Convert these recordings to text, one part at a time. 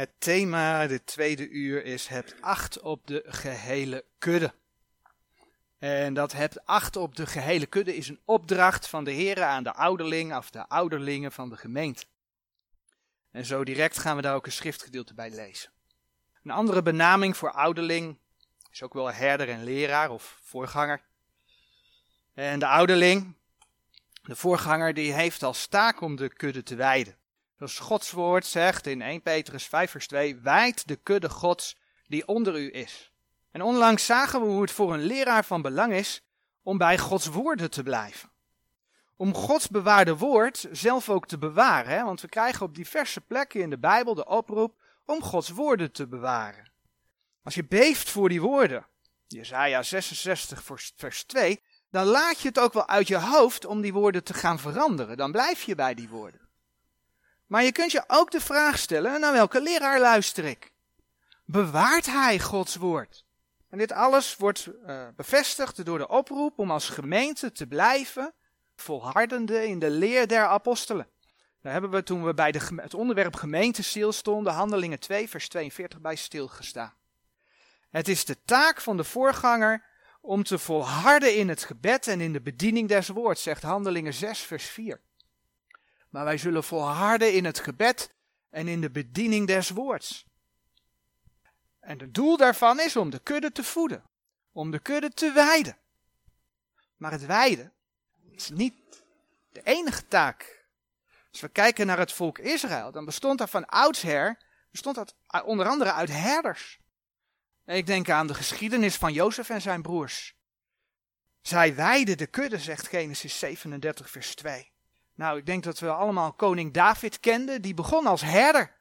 Het thema dit tweede uur is het acht op de gehele kudde. En dat het acht op de gehele kudde is een opdracht van de heren aan de ouderling of de ouderlingen van de gemeente. En zo direct gaan we daar ook een schriftgedeelte bij lezen. Een andere benaming voor ouderling is ook wel herder en leraar of voorganger. En de ouderling, de voorganger, die heeft als taak om de kudde te wijden. Zoals Gods woord zegt in 1 Petrus 5 vers 2, wijd de kudde Gods die onder u is. En onlangs zagen we hoe het voor een leraar van belang is om bij Gods woorden te blijven. Om Gods bewaarde woord zelf ook te bewaren, hè? want we krijgen op diverse plekken in de Bijbel de oproep om Gods woorden te bewaren. Als je beeft voor die woorden, Jesaja 66 vers 2, dan laat je het ook wel uit je hoofd om die woorden te gaan veranderen. Dan blijf je bij die woorden. Maar je kunt je ook de vraag stellen, naar welke leraar luister ik? Bewaart hij Gods woord? En dit alles wordt uh, bevestigd door de oproep om als gemeente te blijven volhardende in de leer der apostelen. Daar hebben we toen we bij het onderwerp gemeente stil stonden, Handelingen 2, vers 42 bij stilgestaan. Het is de taak van de voorganger om te volharden in het gebed en in de bediening des woords, zegt Handelingen 6, vers 4. Maar wij zullen volharden in het gebed en in de bediening des woords. En het doel daarvan is om de kudde te voeden, om de kudde te weiden. Maar het weiden is niet de enige taak. Als we kijken naar het volk Israël, dan bestond dat van oudsher, bestond dat onder andere uit herders. Ik denk aan de geschiedenis van Jozef en zijn broers. Zij weiden de kudde, zegt Genesis 37, vers 2. Nou, ik denk dat we allemaal koning David kenden, die begon als herder.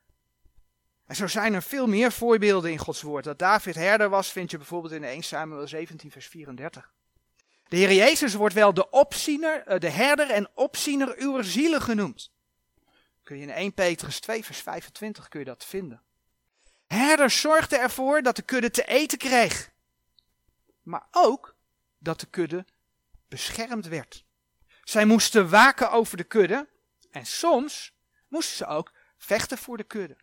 En zo zijn er veel meer voorbeelden in Gods woord. Dat David herder was, vind je bijvoorbeeld in 1 Samuel 17, vers 34. De Heer Jezus wordt wel de opziener, eh, de herder en opziener uw zielen genoemd. Kun je in 1 Petrus 2, vers 25 kun je dat vinden. Herders zorgden ervoor dat de kudde te eten kreeg. Maar ook dat de kudde beschermd werd. Zij moesten waken over de kudde en soms moesten ze ook vechten voor de kudde.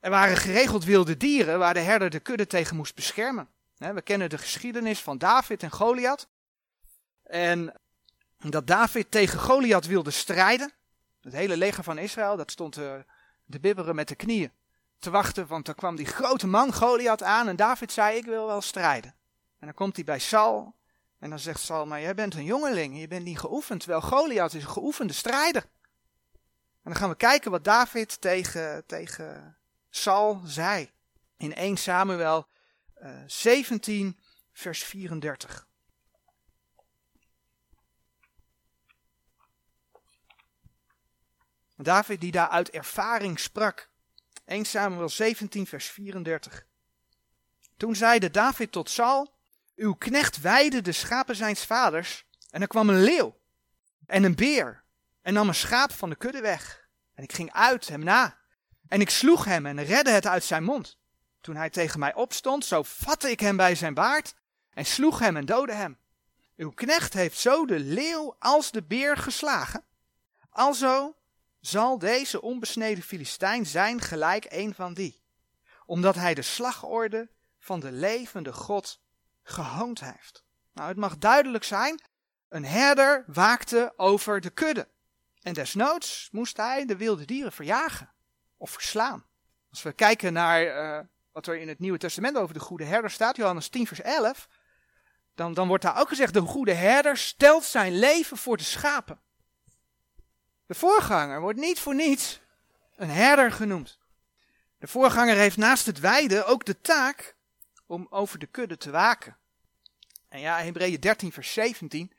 Er waren geregeld wilde dieren waar de herder de kudde tegen moest beschermen. We kennen de geschiedenis van David en Goliath. En dat David tegen Goliath wilde strijden. Het hele leger van Israël, dat stond eh, te bibberen met de knieën. Te wachten, want er kwam die grote man Goliath aan en David zei, ik wil wel strijden. En dan komt hij bij Saul en dan zegt Saul, maar jij bent een jongeling, je bent niet geoefend, terwijl Goliath is een geoefende strijder. En dan gaan we kijken wat David tegen, tegen Saul zei. In 1 Samuel uh, eh, 17, vers 34. David die daar uit ervaring sprak. 1 Samuel 17, vers 34. Toen zeide David tot Saul, uw knecht weide de schapen zijns vaders, en er kwam een leeuw en een beer, en nam een schaap van de kudde weg. En ik ging uit hem na, en ik sloeg hem en redde het uit zijn mond. Toen hij tegen mij opstond, zo vatte ik hem bij zijn baard, en sloeg hem en doodde hem. Uw knecht heeft zo de leeuw als de beer geslagen. Alzo zal deze onbesneden Filistijn zijn gelijk een van die, omdat hij de slagorde van de levende God gehoond heeft. Nou, het mag duidelijk zijn, een herder waakte over de kudde. En desnoods moest hij de wilde dieren verjagen of verslaan. Als we kijken naar uh, wat er in het Nieuwe Testament over de goede herder staat, Johannes 10 vers 11, dan, dan wordt daar ook gezegd, de goede herder stelt zijn leven voor de schapen. De voorganger wordt niet voor niets een herder genoemd. De voorganger heeft naast het weiden ook de taak om over de kudde te waken. En ja, Hebreeën 13, vers 17,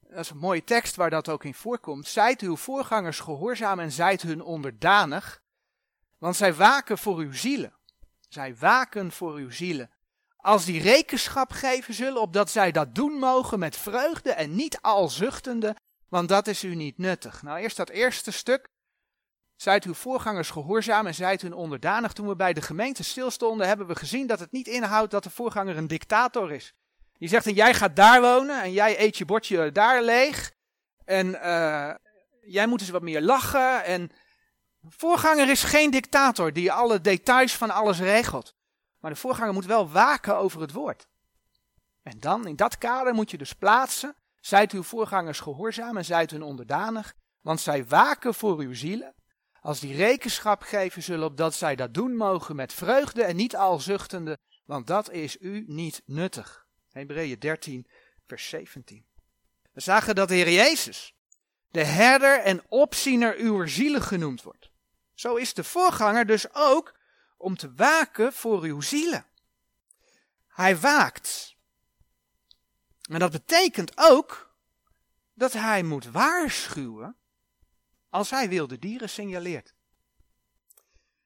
dat is een mooie tekst waar dat ook in voorkomt. Zijt uw voorgangers gehoorzaam en zijt hun onderdanig, want zij waken voor uw zielen. Zij waken voor uw zielen. Als die rekenschap geven zullen, opdat zij dat doen mogen met vreugde en niet al zuchtende, want dat is u niet nuttig. Nou, eerst dat eerste stuk. Zijt uw voorgangers gehoorzaam en zijt hun onderdanig. Toen we bij de gemeente stilstonden, hebben we gezien dat het niet inhoudt dat de voorganger een dictator is. Die zegt, en jij gaat daar wonen en jij eet je bordje daar leeg. En uh, jij moet eens wat meer lachen. En voorganger is geen dictator die alle details van alles regelt. Maar de voorganger moet wel waken over het woord. En dan, in dat kader, moet je dus plaatsen. Zijt uw voorgangers gehoorzaam en zijt hun onderdanig, want zij waken voor uw zielen. Als die rekenschap geven zullen, opdat zij dat doen mogen met vreugde en niet al zuchtende, want dat is u niet nuttig. Hebreeën 13, vers 17. We zagen dat de Heer Jezus de herder en opziener uw zielen genoemd wordt. Zo is de voorganger dus ook om te waken voor uw zielen. Hij waakt. En dat betekent ook dat hij moet waarschuwen als hij wilde dieren signaleert.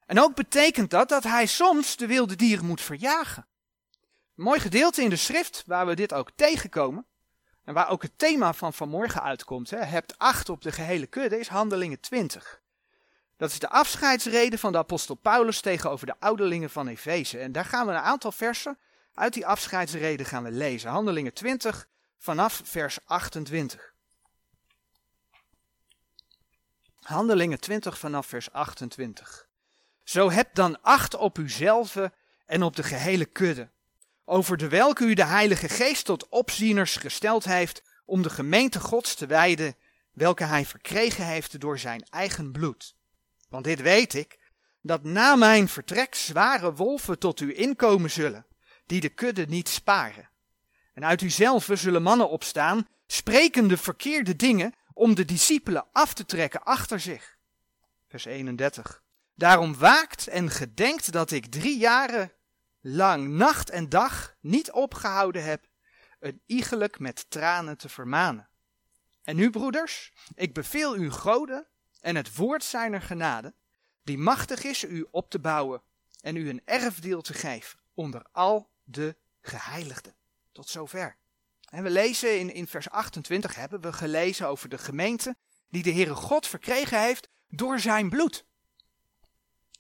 En ook betekent dat dat hij soms de wilde dieren moet verjagen. Een mooi gedeelte in de schrift waar we dit ook tegenkomen. En waar ook het thema van vanmorgen uitkomt. Hè, hebt acht op de gehele kudde is handelingen 20. Dat is de afscheidsrede van de apostel Paulus tegenover de ouderlingen van Efeze. En daar gaan we een aantal versen uit die afscheidsrede gaan we lezen. Handelingen 20 vanaf vers 28. Handelingen 20 vanaf vers 28. Zo hebt dan acht op uzelf en op de gehele kudde, over de welke u de Heilige Geest tot opzieners gesteld heeft, om de gemeente Gods te wijden, welke hij verkregen heeft door zijn eigen bloed. Want dit weet ik, dat na mijn vertrek zware wolven tot u inkomen zullen, die de kudde niet sparen. En uit uzelf zullen mannen opstaan, sprekende verkeerde dingen, om de discipelen af te trekken achter zich. Vers 31. Daarom waakt en gedenkt dat ik drie jaren lang nacht en dag niet opgehouden heb een iegelijk met tranen te vermanen. En nu, broeders, ik beveel u goden en het woord zijner genade, die machtig is u op te bouwen en u een erfdeel te geven onder al de geheiligden. Tot zover. En we lezen in, in vers 28 hebben we gelezen over de gemeente die de Heere God verkregen heeft door zijn bloed.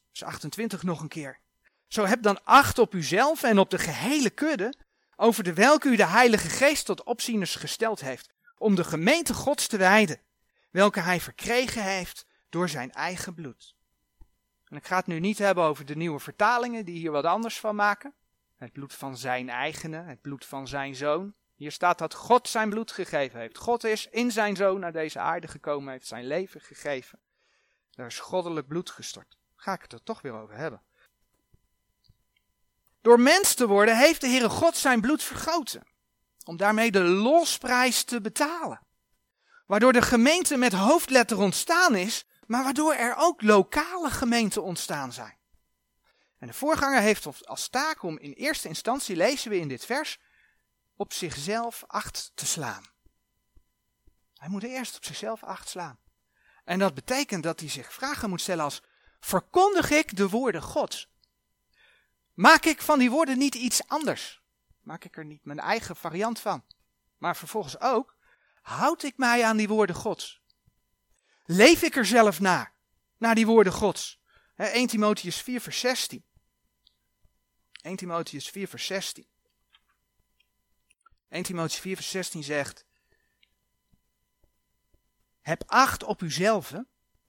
Vers 28 nog een keer. Zo heb dan acht op uzelf en op de gehele kudde, over de welke u de Heilige Geest tot opzieners gesteld heeft, om de gemeente Gods te wijden, welke hij verkregen heeft door zijn eigen bloed. En ik ga het nu niet hebben over de nieuwe vertalingen die hier wat anders van maken. Het bloed van zijn eigene, het bloed van zijn zoon. Hier staat dat God zijn bloed gegeven heeft. God is in zijn zoon naar deze aarde gekomen, heeft zijn leven gegeven. Daar is goddelijk bloed gestort. Ga ik het er toch weer over hebben. Door mens te worden heeft de Heere God zijn bloed vergoten. Om daarmee de losprijs te betalen. Waardoor de gemeente met hoofdletter ontstaan is, maar waardoor er ook lokale gemeenten ontstaan zijn. En de voorganger heeft als taak om in eerste instantie, lezen we in dit vers, op zichzelf acht te slaan. Hij moet eerst op zichzelf acht slaan. En dat betekent dat hij zich vragen moet stellen als, verkondig ik de woorden Gods? Maak ik van die woorden niet iets anders? Maak ik er niet mijn eigen variant van? Maar vervolgens ook, houd ik mij aan die woorden Gods? Leef ik er zelf naar, naar die woorden Gods? 1 Timotheus 4 vers 16. 1 Timotheus 4 vers 16. 1 Timotheus 4 vers 16 zegt, heb acht op uzelf,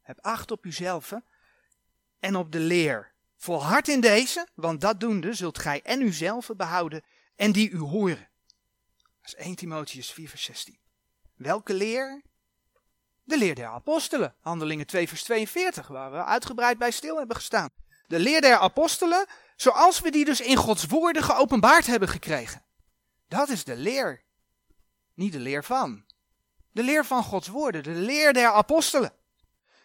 heb acht op uzelf en op de leer. Volhard in deze, want dat doende zult gij en uzelf behouden en die u horen. Dat is 1 Timotheus 4 vers 16. Welke leer? De leer der apostelen, handelingen 2 vers 42, waar we uitgebreid bij stil hebben gestaan. De leer der apostelen, zoals we die dus in Gods woorden geopenbaard hebben gekregen. Dat is de leer. Niet de leer van. De leer van Gods woorden, de leer der apostelen.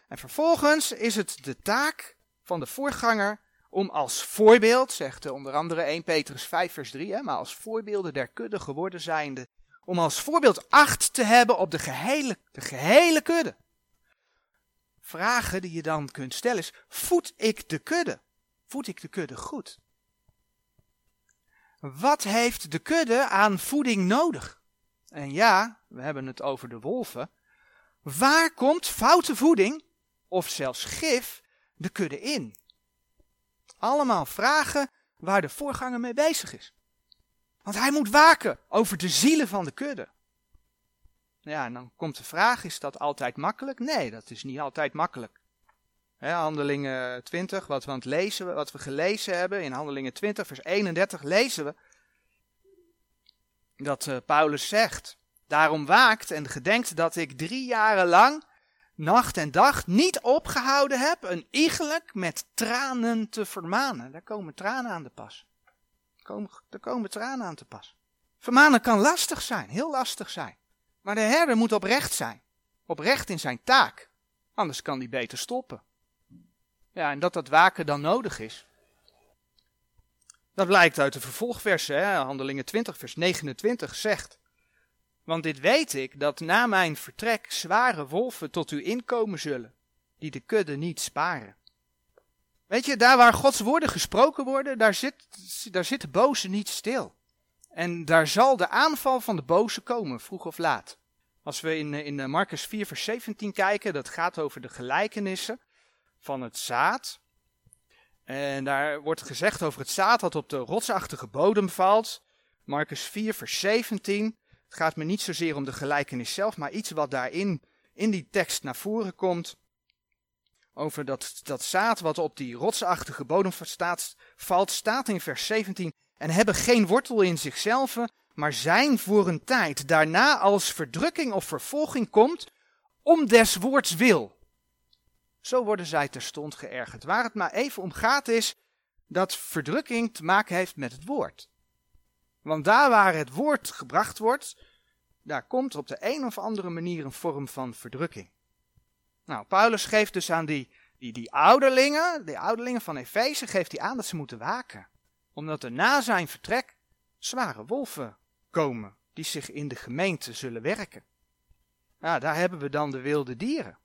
En vervolgens is het de taak van de voorganger om als voorbeeld, zegt onder andere 1 Petrus 5 vers 3, hè, maar als voorbeelden der kudde geworden zijnde, om als voorbeeld acht te hebben op de gehele, de gehele kudde. Vragen die je dan kunt stellen is, voed ik de kudde? Voed ik de kudde goed? Wat heeft de kudde aan voeding nodig? En ja, we hebben het over de wolven. Waar komt foute voeding, of zelfs gif, de kudde in? Allemaal vragen waar de voorganger mee bezig is. Want hij moet waken over de zielen van de kudde. Ja, en dan komt de vraag, is dat altijd makkelijk? Nee, dat is niet altijd makkelijk. handelingen 20, wat we, lezen, wat we gelezen hebben in Handelingen 20, vers 31, lezen we dat uh, Paulus zegt: Daarom waakt en gedenkt dat ik drie jaren lang, nacht en dag, niet opgehouden heb een iegelijk met tranen te vermanen. Daar komen tranen aan de pas. Daar komen, komen tranen aan te pas. Vermanen kan lastig zijn, heel lastig zijn. Maar de herder moet oprecht zijn. Oprecht in zijn taak. Anders kan hij beter stoppen. Ja, en dat dat waken dan nodig is. Dat blijkt uit de vervolgversen, hè? Handelingen 20, vers 29 zegt. Want dit weet ik, dat na mijn vertrek zware wolven tot u inkomen zullen, die de kudde niet sparen. Weet je, daar waar Gods woorden gesproken worden, daar zit, daar de boze niet stil. En daar zal de aanval van de boze komen, vroeg of laat. Als we in, in Marcus 4, vers 17 kijken, dat gaat over de gelijkenissen van het zaad. En daar wordt gezegd over het zaad dat op de rotsachtige bodem valt. Marcus 4, vers 17. Het gaat me niet zozeer om de gelijkenis zelf, maar iets wat daarin in die tekst naar voren komt. Over dat, dat zaad wat op die rotsachtige bodem staat, valt, staat in vers 17. En hebben geen wortel in zichzelf, maar zijn voor een tijd. Daarna als verdrukking of vervolging komt, om des woords wil. Zo worden zij terstond geërgerd. Waar het maar even om gaat is dat verdrukking te maken heeft met het woord. Want daar waar het woord gebracht wordt, daar komt op de een of andere manier een vorm van verdrukking. Nou, Paulus geeft dus aan die, die, die ouderlingen, die ouderlingen van Efeze, geeft hij aan dat ze moeten waken. Omdat er na zijn vertrek zware wolven komen, die zich in de gemeente zullen werken. Nou, daar hebben we dan de wilde dieren.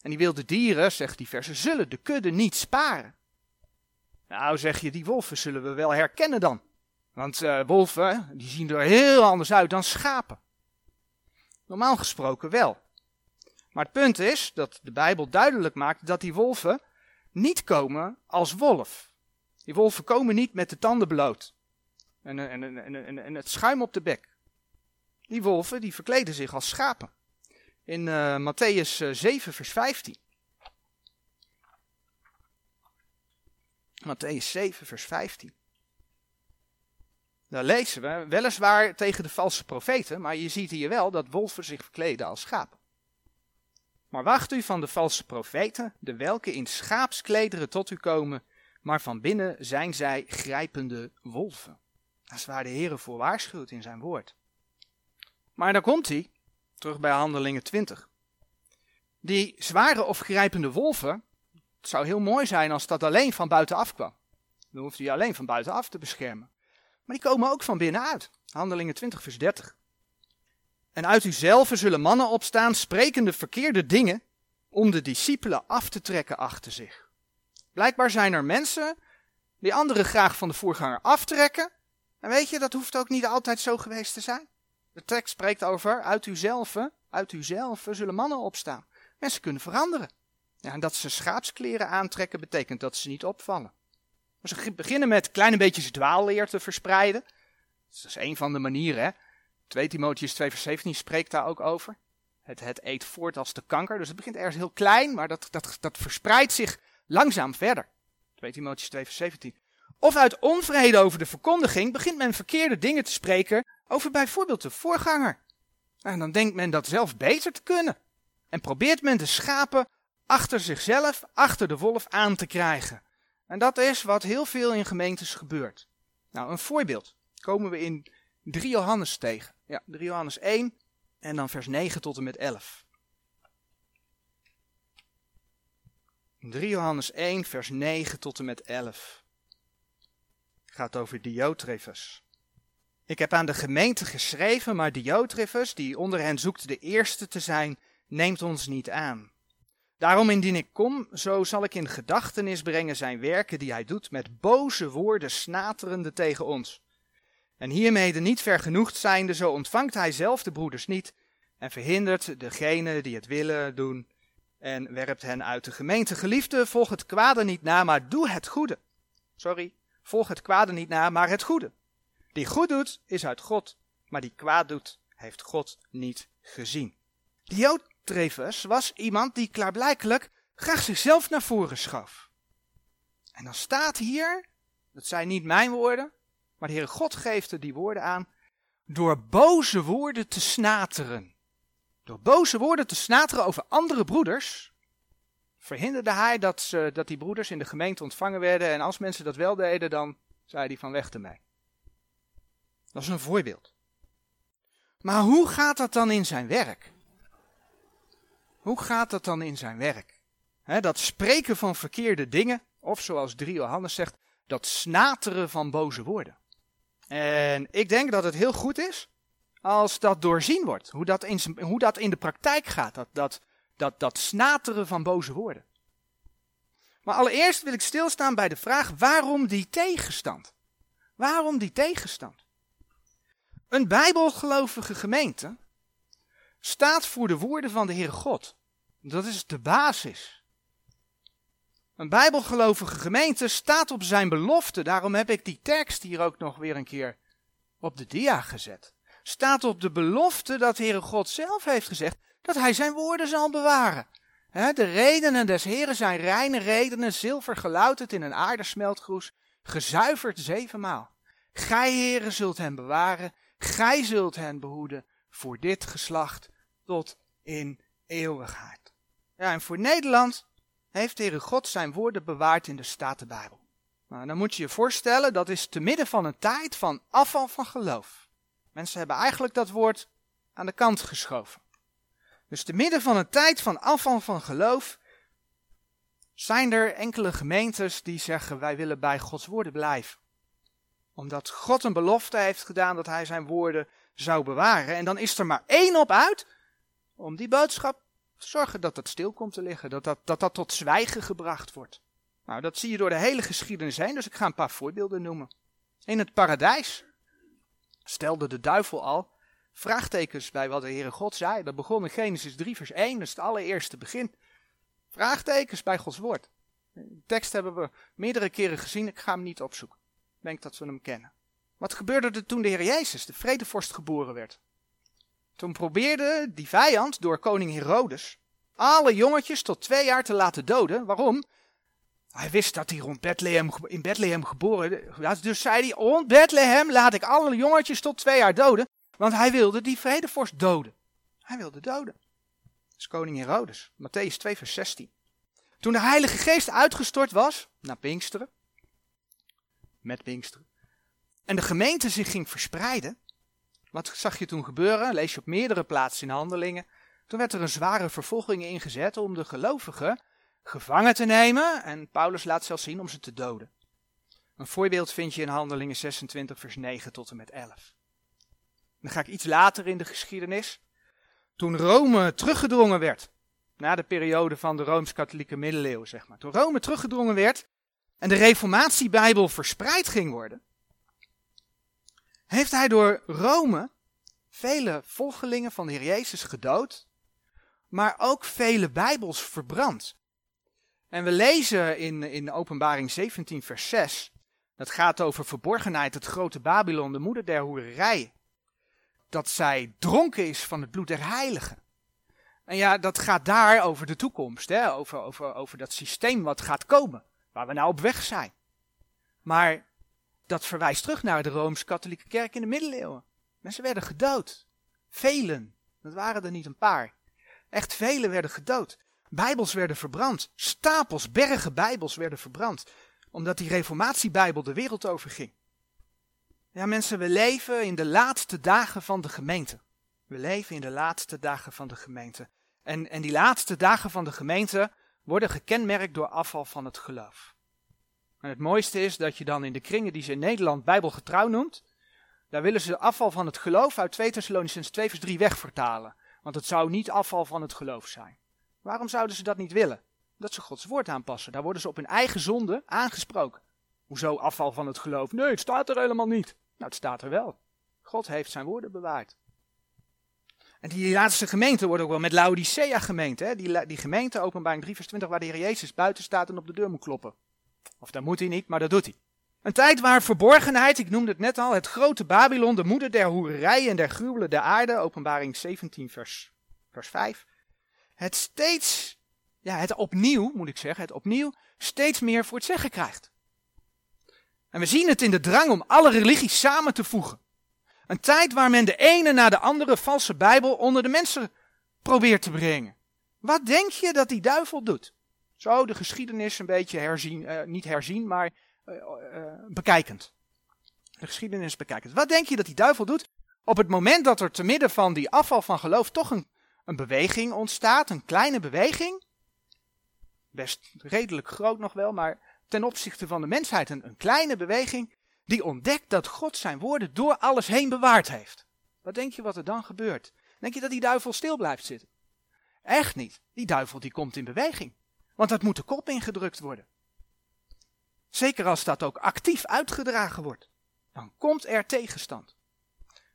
En die wilde dieren, zegt die verse, zullen de kudde niet sparen. Nou, zeg je, die wolven zullen we wel herkennen dan. Want uh, wolven, die zien er heel anders uit dan schapen. Normaal gesproken wel. Maar het punt is dat de Bijbel duidelijk maakt dat die wolven niet komen als wolf. Die wolven komen niet met de tanden bloot en, en, en, en het schuim op de bek. Die wolven die verkleden zich als schapen in uh, Matthäus 7, eh, vers 15. Matthäus 7, vers 15. Daar lezen we, weliswaar tegen de valse profeten, maar je ziet hier wel dat wolven zich verkleden als schapen. Maar wacht u van de valse profeten, de welke in schaapsklederen tot u komen, maar van binnen zijn zij grijpende wolven. Dat is waar de Heer voor waarschuwt in zijn woord. Maar dan komt hij, Terug bij Handelingen 20. Die zware of grijpende wolven, het zou heel mooi zijn als dat alleen van buitenaf kwam. Dan hoeft hij alleen van buitenaf te beschermen. Maar die komen ook van binnenuit. Handelingen 20 vers 30. En uit uzelf zullen mannen opstaan, sprekende verkeerde dingen, om de discipelen af te trekken achter zich. Blijkbaar zijn er mensen die anderen graag van de voorganger aftrekken. En weet je, dat hoeft ook niet altijd zo geweest te zijn. De tekst spreekt over uit uzelf, uit uzelf zullen mannen opstaan. Mensen kunnen veranderen. Ja, en dat ze schaapskleren aantrekken betekent dat ze niet opvallen. Ze beginnen met kleine beetjes dwaalleer te verspreiden. Dat is een van de manieren. Hè? 2 Timotheus 2 vers 17 spreekt daar ook over. Het, het eet voort als de kanker. Dus het begint ergens heel klein, maar dat, dat, dat verspreidt zich langzaam verder. 2 Timotheus 2 vers 17. Of uit onvrede over de verkondiging begint men verkeerde dingen te spreken over bijvoorbeeld de voorganger. En dan denkt men dat zelf beter te kunnen. En probeert men de schapen achter zichzelf, achter de wolf aan te krijgen. En dat is wat heel veel in gemeentes gebeurt. Nou, een voorbeeld komen we in 3 Johannes tegen. Ja, 3 Johannes 1 en dan vers 9 tot en met 11. 3 Johannes 1, vers 9 tot en met 11. Het gaat over Diotrefus. Ik heb aan de gemeente geschreven, maar Diotrefus, die onder hen zoekt de eerste te zijn, neemt ons niet aan. Daarom indien ik kom, zo zal ik in gedachtenis brengen zijn werken die hij doet met boze woorden snaterende tegen ons. En hiermede niet vergenoegd zijnde, zo ontvangt hij zelf de broeders niet en verhindert degene die het willen doen en werpt hen uit de gemeente. Geliefde, volg het kwade niet na, maar doe het goede. Sorry, volg het kwade niet na, maar het goede. Die goed doet, is uit God, maar die kwaad doet, heeft God niet gezien. Diotrefus was iemand die klaarblijkelijk graag zichzelf naar voren schoof. En dan staat hier, dat zijn niet mijn woorden, maar de Heere God geeft die woorden aan, door boze woorden te snateren. Door boze woorden te snateren over andere broeders, verhinderde hij dat, ze, dat die broeders in de gemeente ontvangen werden. En als mensen dat wel deden, dan zei hij van weg ermee. Dat is een voorbeeld. Maar hoe gaat dat dan in zijn werk? Hoe gaat dat dan in zijn werk? dat spreken van verkeerde dingen, of zoals 3 Johannes zegt, dat snateren van boze woorden. En ik denk dat het heel goed is als dat doorzien wordt, hoe dat in, hoe dat in de praktijk gaat, dat, dat, dat, dat snateren van boze woorden. Maar allereerst wil ik stilstaan bij de vraag waarom die tegenstand? Waarom die tegenstand? Een bijbelgelovige gemeente staat voor de woorden van de Heere God. Dat is de basis. Een bijbelgelovige gemeente staat op zijn belofte. Daarom heb ik die tekst hier ook nog weer een keer op de dia gezet. Staat op de belofte dat Heere God zelf heeft gezegd dat hij zijn woorden zal bewaren. de redenen des Heren zijn reine redenen, zilver gelouterd in een aardesmeltgroes, gezuiverd zevenmaal. Gij, Heere, zult hen bewaren, gij zult hen behoeden voor dit geslacht tot in eeuwigheid. Ja, en voor Nederland heeft de Heere God zijn woorden bewaard in de Statenbijbel. Nou, dan moet je je voorstellen, dat is te midden van een tijd van afval van geloof. Mensen hebben eigenlijk dat woord aan de kant geschoven. Dus te midden van een tijd van afval van geloof zijn er enkele gemeentes die zeggen wij willen bij Gods woorden blijven. Omdat God een belofte heeft gedaan dat hij zijn woorden zou bewaren. En dan is er maar één op uit om die boodschap zorgen dat dat stil komt te liggen. Dat dat, dat dat tot zwijgen gebracht wordt. Nou, dat zie je door de hele geschiedenis heen, dus ik ga een paar voorbeelden noemen. In het paradijs stelde de duivel al vraagtekens bij wat de Heere God zei. Dat begon in Genesis 3 vers 1, dat is het allereerste begin. Vraagtekens bij Gods woord. De tekst hebben we meerdere keren gezien, ik ga hem niet opzoeken. Ik denk dat we hem kennen. Wat gebeurde er toen de Heer Jezus, de vredevorst, geboren werd? Toen probeerde die vijand door koning Herodes alle jongetjes tot twee jaar te laten doden. Waarom? Hij wist dat hij rond Bethlehem, in Bethlehem geboren was. Dus zei hij, rond Bethlehem laat ik alle jongetjes tot twee jaar doden. Want hij wilde die vredevorst doden. Hij wilde doden. Dat is koning Herodes. Matthäus 2 vers 16. Toen de Heilige Geest uitgestort was, naar Pinksteren, met Pinksteren, en de gemeente zich ging verspreiden, wat zag je toen gebeuren? Lees je op meerdere plaatsen in handelingen. Toen werd er een zware vervolging ingezet om de gelovigen gevangen te nemen en Paulus laat zelfs zien om ze te doden. Een voorbeeld vind je in handelingen 26 vers 9 tot en met 11. Dan ga ik iets later in de geschiedenis. Toen Rome teruggedrongen werd, na de periode van de Rooms-Katholieke middeleeuwen, zeg maar. Toen Rome teruggedrongen werd en de Reformatiebijbel verspreid ging worden, heeft hij door Rome vele volgelingen van de Heer Jezus gedood, maar ook vele Bijbels verbrand. En we lezen in, in Openbaring 17, vers 6, dat gaat over verborgenheid, het grote Babylon, de moeder der hoererij dat zij dronken is van het bloed der heiligen. En ja, dat gaat daar over de toekomst, hè? Over, over, over dat systeem wat gaat komen, waar we nou op weg zijn. Maar dat verwijst terug naar de Rooms-Katholieke Kerk in de middeleeuwen. Mensen werden gedood. Velen, dat waren er niet een paar. Echt velen werden gedood. Bijbels werden verbrand. Stapels, bergen Bijbels werden verbrand. Omdat die Reformatiebijbel de wereld overging. Ja, mensen, we leven in de laatste dagen van de gemeente. We leven in de laatste dagen van de gemeente. En, en die laatste dagen van de gemeente worden gekenmerkt door afval van het geloof. En het mooiste is dat je dan in de kringen die ze in Nederland bijbelgetrouw noemt, daar willen ze de afval van het geloof uit 2 Thessalonians 2 vers 3 wegvertalen. Want het zou niet afval van het geloof zijn. Waarom zouden ze dat niet willen? Dat ze Gods woord aanpassen. Daar worden ze op hun eigen zonde aangesproken. Hoezo afval van het geloof? Nee, het staat er helemaal niet. Nou, het staat er wel. God heeft zijn woorden bewaard. En die laatste gemeente wordt ook wel met Laodicea gemeente. Hè? Die, die gemeente, openbaring 3 vers 20, waar de Heer Jezus buiten staat en op de deur moet kloppen. Of dat moet hij niet, maar dat doet hij. Een tijd waar verborgenheid, ik noemde het net al, het grote Babylon, de moeder der hoerij en der gruwelen der aarde, openbaring 17 vers, vers 5, het steeds ja, het opnieuw, moet ik zeggen, het opnieuw steeds meer voor het zeggen krijgt. En we zien het in de drang om alle religies samen te voegen. Een tijd waar men de ene na de andere valse Bijbel onder de mensen probeert te brengen. Wat denk je dat die duivel doet? Zo de geschiedenis een beetje herzien, uh, niet herzien, maar uh, uh, bekijkend. De geschiedenis bekijkend. Wat denk je dat die duivel doet op het moment dat er te midden van die afval van geloof toch een, een beweging ontstaat, een kleine beweging? Best redelijk groot nog wel, maar ten opzichte van de mensheid een, een kleine beweging die ontdekt dat God zijn woorden door alles heen bewaard heeft. Wat denk je wat er dan gebeurt? Denk je dat die duivel stil blijft zitten? Echt niet. Die duivel die komt in beweging. Want dat moet de kop ingedrukt worden. Zeker als dat ook actief uitgedragen wordt. Dan komt er tegenstand.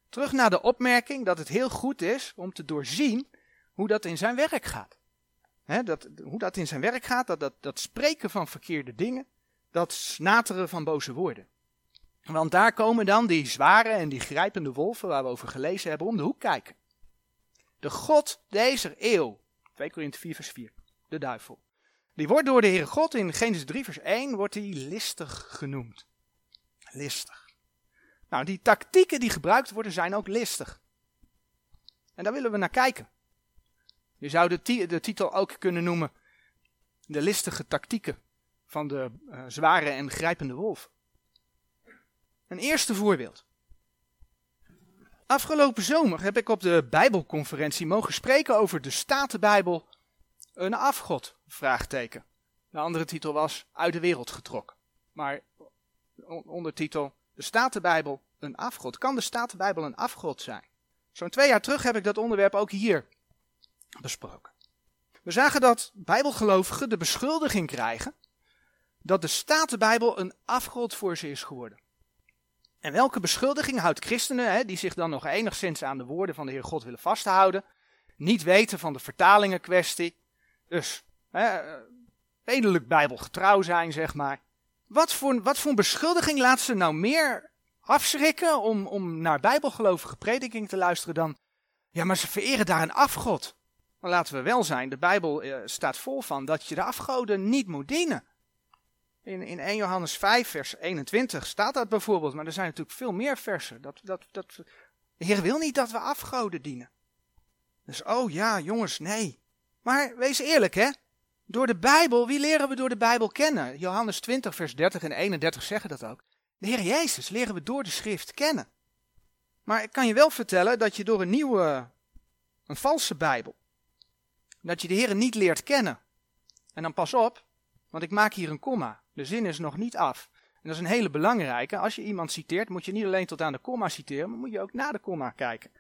Terug naar de opmerking dat het heel goed is om te doorzien hoe dat in zijn werk gaat. dat, hoe dat in zijn werk gaat, dat, dat, dat spreken van verkeerde dingen, dat snateren van boze woorden. Want daar komen dan die zware en die grijpende wolven waar we over gelezen hebben om de hoek kijken. De God deze eeuw, 2 Korinthe 4 vers 4, de duivel. Die wordt door de Heere God in Genesis 3 vers 1 wordt hij listig genoemd. Listig. Nou, die tactieken die gebruikt worden zijn ook listig. En daar willen we naar kijken. Je zou de, de titel ook kunnen noemen de listige tactieken van de uh, zware en grijpende wolf. Een eerste voorbeeld. Afgelopen zomer heb ik op de Bijbelconferentie mogen spreken over de Statenbijbel een afgod? Vraagteken. De andere titel was Uit de wereld getrokken. Maar ondertitel De Statenbijbel een afgod. Kan de Statenbijbel een afgod zijn? Zo'n twee jaar terug heb ik dat onderwerp ook hier besproken. We zagen dat Bijbelgelovigen de beschuldiging krijgen dat de Statenbijbel een afgod voor ze is geworden. En welke beschuldiging houdt christenen, hè, die zich dan nog enigszins aan de woorden van de Heer God willen vasthouden, niet weten van de vertalingen kwestie, dus hè, redelijk bijbelgetrouw zijn, zeg maar. Wat voor, wat voor beschuldiging laat ze nou meer afschrikken om, om naar bijbelgelovige prediking te luisteren dan, ja, maar ze vereren daar een afgod. Dan laten we wel zijn, de Bijbel eh, staat vol van dat je de afgoden niet moet dienen. In, in 1 Johannes 5, vers 21 staat dat bijvoorbeeld, maar er zijn natuurlijk veel meer versen. Dat, dat, dat, de Heer wil niet dat we afgoden dienen. Dus, oh ja, jongens, nee. Maar wees eerlijk, hè? Door de Bijbel, wie leren we door de Bijbel kennen? Johannes 20, vers 30 en 31 zeggen dat ook. De Heer Jezus leren we door de schrift kennen. Maar ik kan je wel vertellen dat je door een nieuwe, een valse Bijbel, dat je de Heer niet leert kennen. En dan pas op, want ik maak hier een komma. De zin is nog niet af. En dat is een hele belangrijke. Als je iemand citeert, moet je niet alleen tot aan de komma citeren, maar moet je ook naar de komma kijken.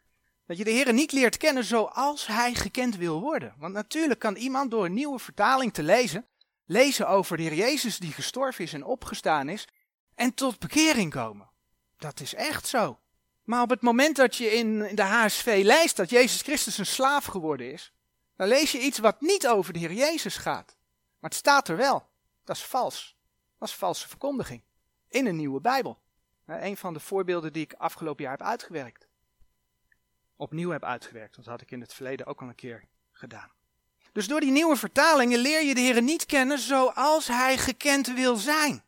Dat je de Heer niet leert kennen zoals hij gekend wil worden. Want natuurlijk kan iemand door een nieuwe vertaling te lezen, lezen over de Heer Jezus die gestorven is en opgestaan is, en tot bekering komen. Dat is echt zo. Maar op het moment dat je in de HSV leest dat Jezus Christus een slaaf geworden is, dan lees je iets wat niet over de Heer Jezus gaat. Maar het staat er wel. Dat is vals. Dat is valse verkondiging. In een nieuwe Bijbel. Een van de voorbeelden die ik afgelopen jaar heb uitgewerkt opnieuw heb uitgewerkt. Dat had ik in het verleden ook al een keer gedaan. Dus door die nieuwe vertalingen leer je de Heer niet kennen zoals Hij gekend wil zijn.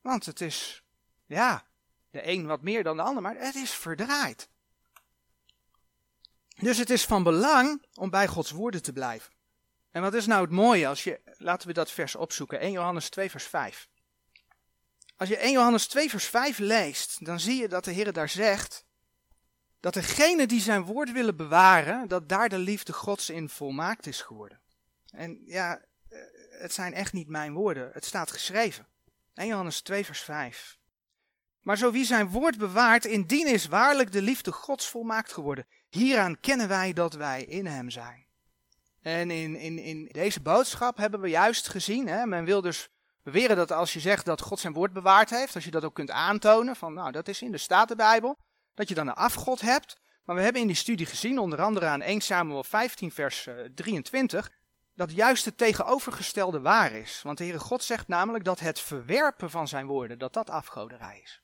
Want het is, ja, de een wat meer dan de ander, maar het is verdraaid. Dus het is van belang om bij Gods woorden te blijven. En wat is nou het mooie als je, laten we dat vers opzoeken, 1 Johannes 2 vers 5. Als je 1 Johannes 2 vers 5 leest, dan zie je dat de Heer daar zegt, dat degene die zijn woord willen bewaren, dat daar de liefde Gods in volmaakt is geworden. En ja, eh, het zijn echt niet mijn woorden, het staat geschreven. 1 Johannes 2 vers 5. Maar zo wie zijn woord bewaart, indien is waarlijk de liefde Gods volmaakt geworden. Hieraan kennen wij dat wij in hem zijn. En in, in, in deze boodschap hebben we juist gezien, hè, men wil dus beweren dat als je zegt dat God zijn woord bewaard heeft, als je dat ook kunt aantonen, van nou dat is in de Statenbijbel, dat je dan een afgod hebt. Maar we hebben in die studie gezien, onder andere aan 1 Samuel 15 vers 23, eh, dat juist het tegenovergestelde waar is. Want de Heere God zegt namelijk dat het verwerpen van zijn woorden, dat dat afgoderij is.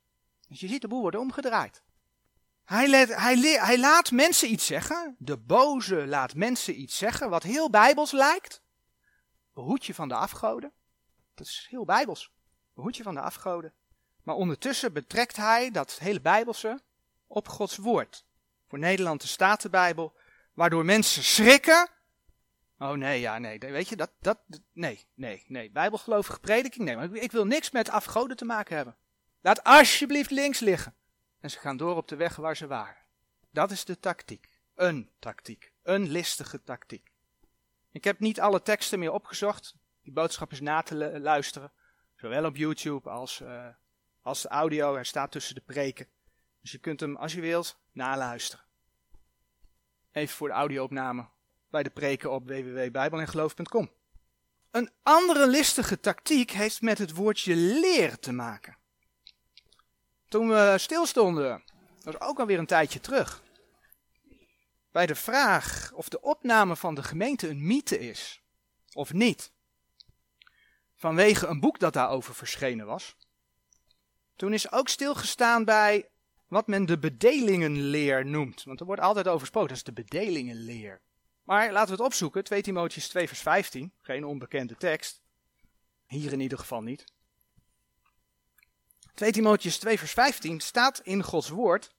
Dus je ziet de boel worden omgedraaid. Hij, hij laat mensen iets zeggen, de boze laat mensen iets zeggen wat heel bijbels lijkt, behoed je van de afgoden. Dat is heel bijbels. Behoed je van de afgoden. Maar ondertussen betrekt hij dat hele bijbelse op Gods woord. Voor Nederland de Statenbijbel, waardoor mensen schrikken. Oh nee, ja, nee, weet je, dat, dat, nee, nee, nee. Bijbelgelovige prediking, nee, maar ik, wil niks met afgoden te maken hebben. Laat alsjeblieft links liggen. En ze gaan door op de weg waar ze waren. Dat is de tactiek. Een tactiek. Een listige tactiek. Ik heb niet alle teksten meer opgezocht. Die boodschap is na te luisteren. Zowel op YouTube als, uh, als de audio. Hij staat tussen de preken. Dus je kunt hem, als je wilt, naluisteren. Even voor de audioopname bij de preken op www.bijbelengeloof.com. Een andere listige tactiek heeft met het woordje leer te maken. Toen we stilstonden, dat was ook alweer een tijdje terug, bij de vraag of de opname van de gemeente een mythe is, of niet, vanwege een boek dat daarover verschenen was. Toen is ook stilgestaan bij wat men de bedelingenleer noemt. Want er wordt altijd over gesproken, dat is de bedelingenleer. Maar laten we het opzoeken, 2 Timotheus 2 vers 15, geen onbekende tekst. Hier in ieder geval niet. 2 Timotheus 2 vers 15 staat in Gods woord.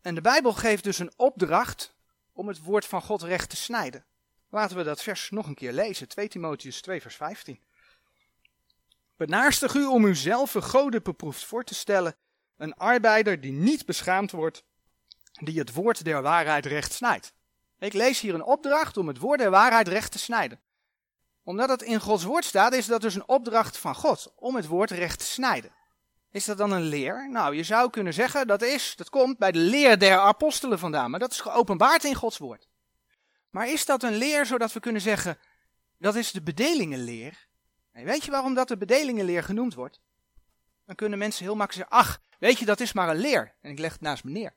En de Bijbel geeft dus een opdracht om het woord van God recht te snijden. Laten we dat vers nog een keer lezen. 2 Timotheus 2 vers 15. Benaarstig u om uzelf goden beproefd voor te stellen, een arbeider die niet beschaamd wordt, die het woord der waarheid recht snijdt. Ik lees hier een opdracht om het woord der waarheid recht te snijden. Omdat het in Gods woord staat, is dat dus een opdracht van God om het woord recht te snijden. Is dat dan een leer? Nou, je zou kunnen zeggen dat is, dat komt bij de leer der apostelen vandaan, maar dat is geopenbaard in Gods woord. Maar is dat een leer zodat we kunnen zeggen, dat is de bedelingenleer? En weet je waarom dat de bedelingenleer genoemd wordt? Dan kunnen mensen heel makkelijk zeggen, ach, weet je, dat is maar een leer. En ik leg het naast me neer.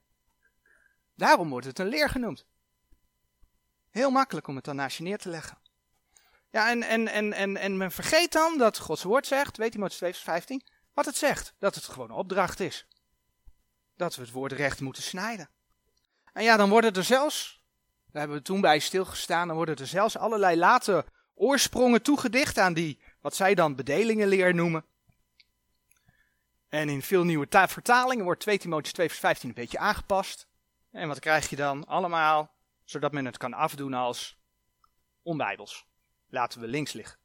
Daarom wordt het een leer genoemd. Heel makkelijk om het dan naast je neer te leggen. Ja, en, en, en, en, en men vergeet dan dat Gods woord zegt, weet Timotheus 2 vers 15, wat het zegt. Dat het gewoon een opdracht is. Dat we het woord recht moeten snijden. En ja, dan worden er zelfs, daar hebben we toen bij stilgestaan, dan worden er zelfs allerlei late oorsprongen toegedicht aan die, wat zij dan bedelingenleer noemen. En in veel nieuwe vertalingen wordt 2 Timotheus 2 vers 15 een beetje aangepast. En wat krijg je dan? Allemaal, zodat men het kan afdoen als onbijbels. Laten we links liggen.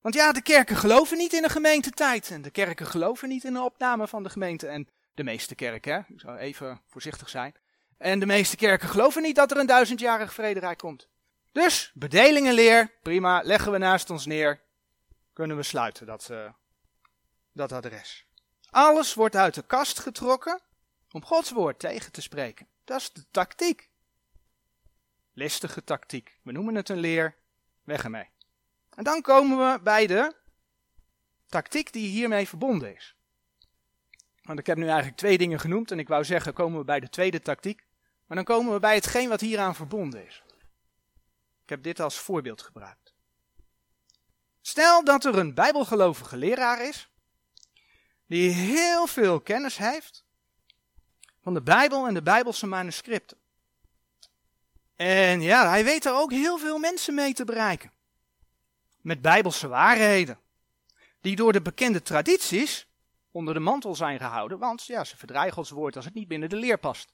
Want ja, de kerken geloven niet in de gemeentetijd. En de kerken geloven niet in de opname van de gemeente. En de meeste kerken, hè? ik zal even voorzichtig zijn. En de meeste kerken geloven niet dat er een duizendjarig vrederijk komt. Dus, bedelingenleer, prima, leggen we naast ons neer. Kunnen we sluiten, dat, uh, dat adres. Alles wordt uit de kast getrokken om Gods woord tegen te spreken. Dat is de tactiek. Listige tactiek. We noemen het een leer. Weg ermee. En dan komen we bij de tactiek die hiermee verbonden is. Want ik heb nu eigenlijk twee dingen genoemd en ik wou zeggen komen we bij de tweede tactiek. Maar dan komen we bij hetgeen wat hieraan verbonden is. Ik heb dit als voorbeeld gebruikt. Stel dat er een bijbelgelovige leraar is, die heel veel kennis heeft van de Bijbel en de Bijbelse manuscripten. En ja, hij weet er ook heel veel mensen mee te bereiken met bijbelse waarheden, die door de bekende tradities onder de mantel zijn gehouden, want ja, ze verdraaien Gods woord als het niet binnen de leer past.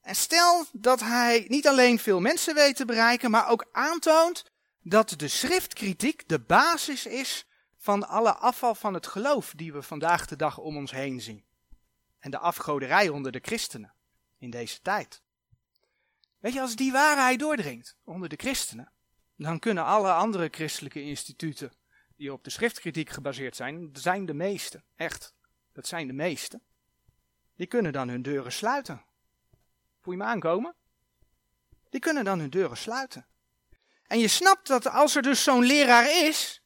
En stel dat hij niet alleen veel mensen weet te bereiken, maar ook aantoont dat de schriftkritiek de basis is van alle afval van het geloof die we vandaag de dag om ons heen zien. En de afgoderij onder de christenen in deze tijd. Weet je, als die waarheid doordringt onder de christenen, dan kunnen alle andere christelijke instituten die op de schriftkritiek gebaseerd zijn, zijn de meeste, echt, dat zijn de meeste, die kunnen dan hun deuren sluiten. Voel je me aankomen? Die kunnen dan hun deuren sluiten. En je snapt dat als er dus zo'n leraar is,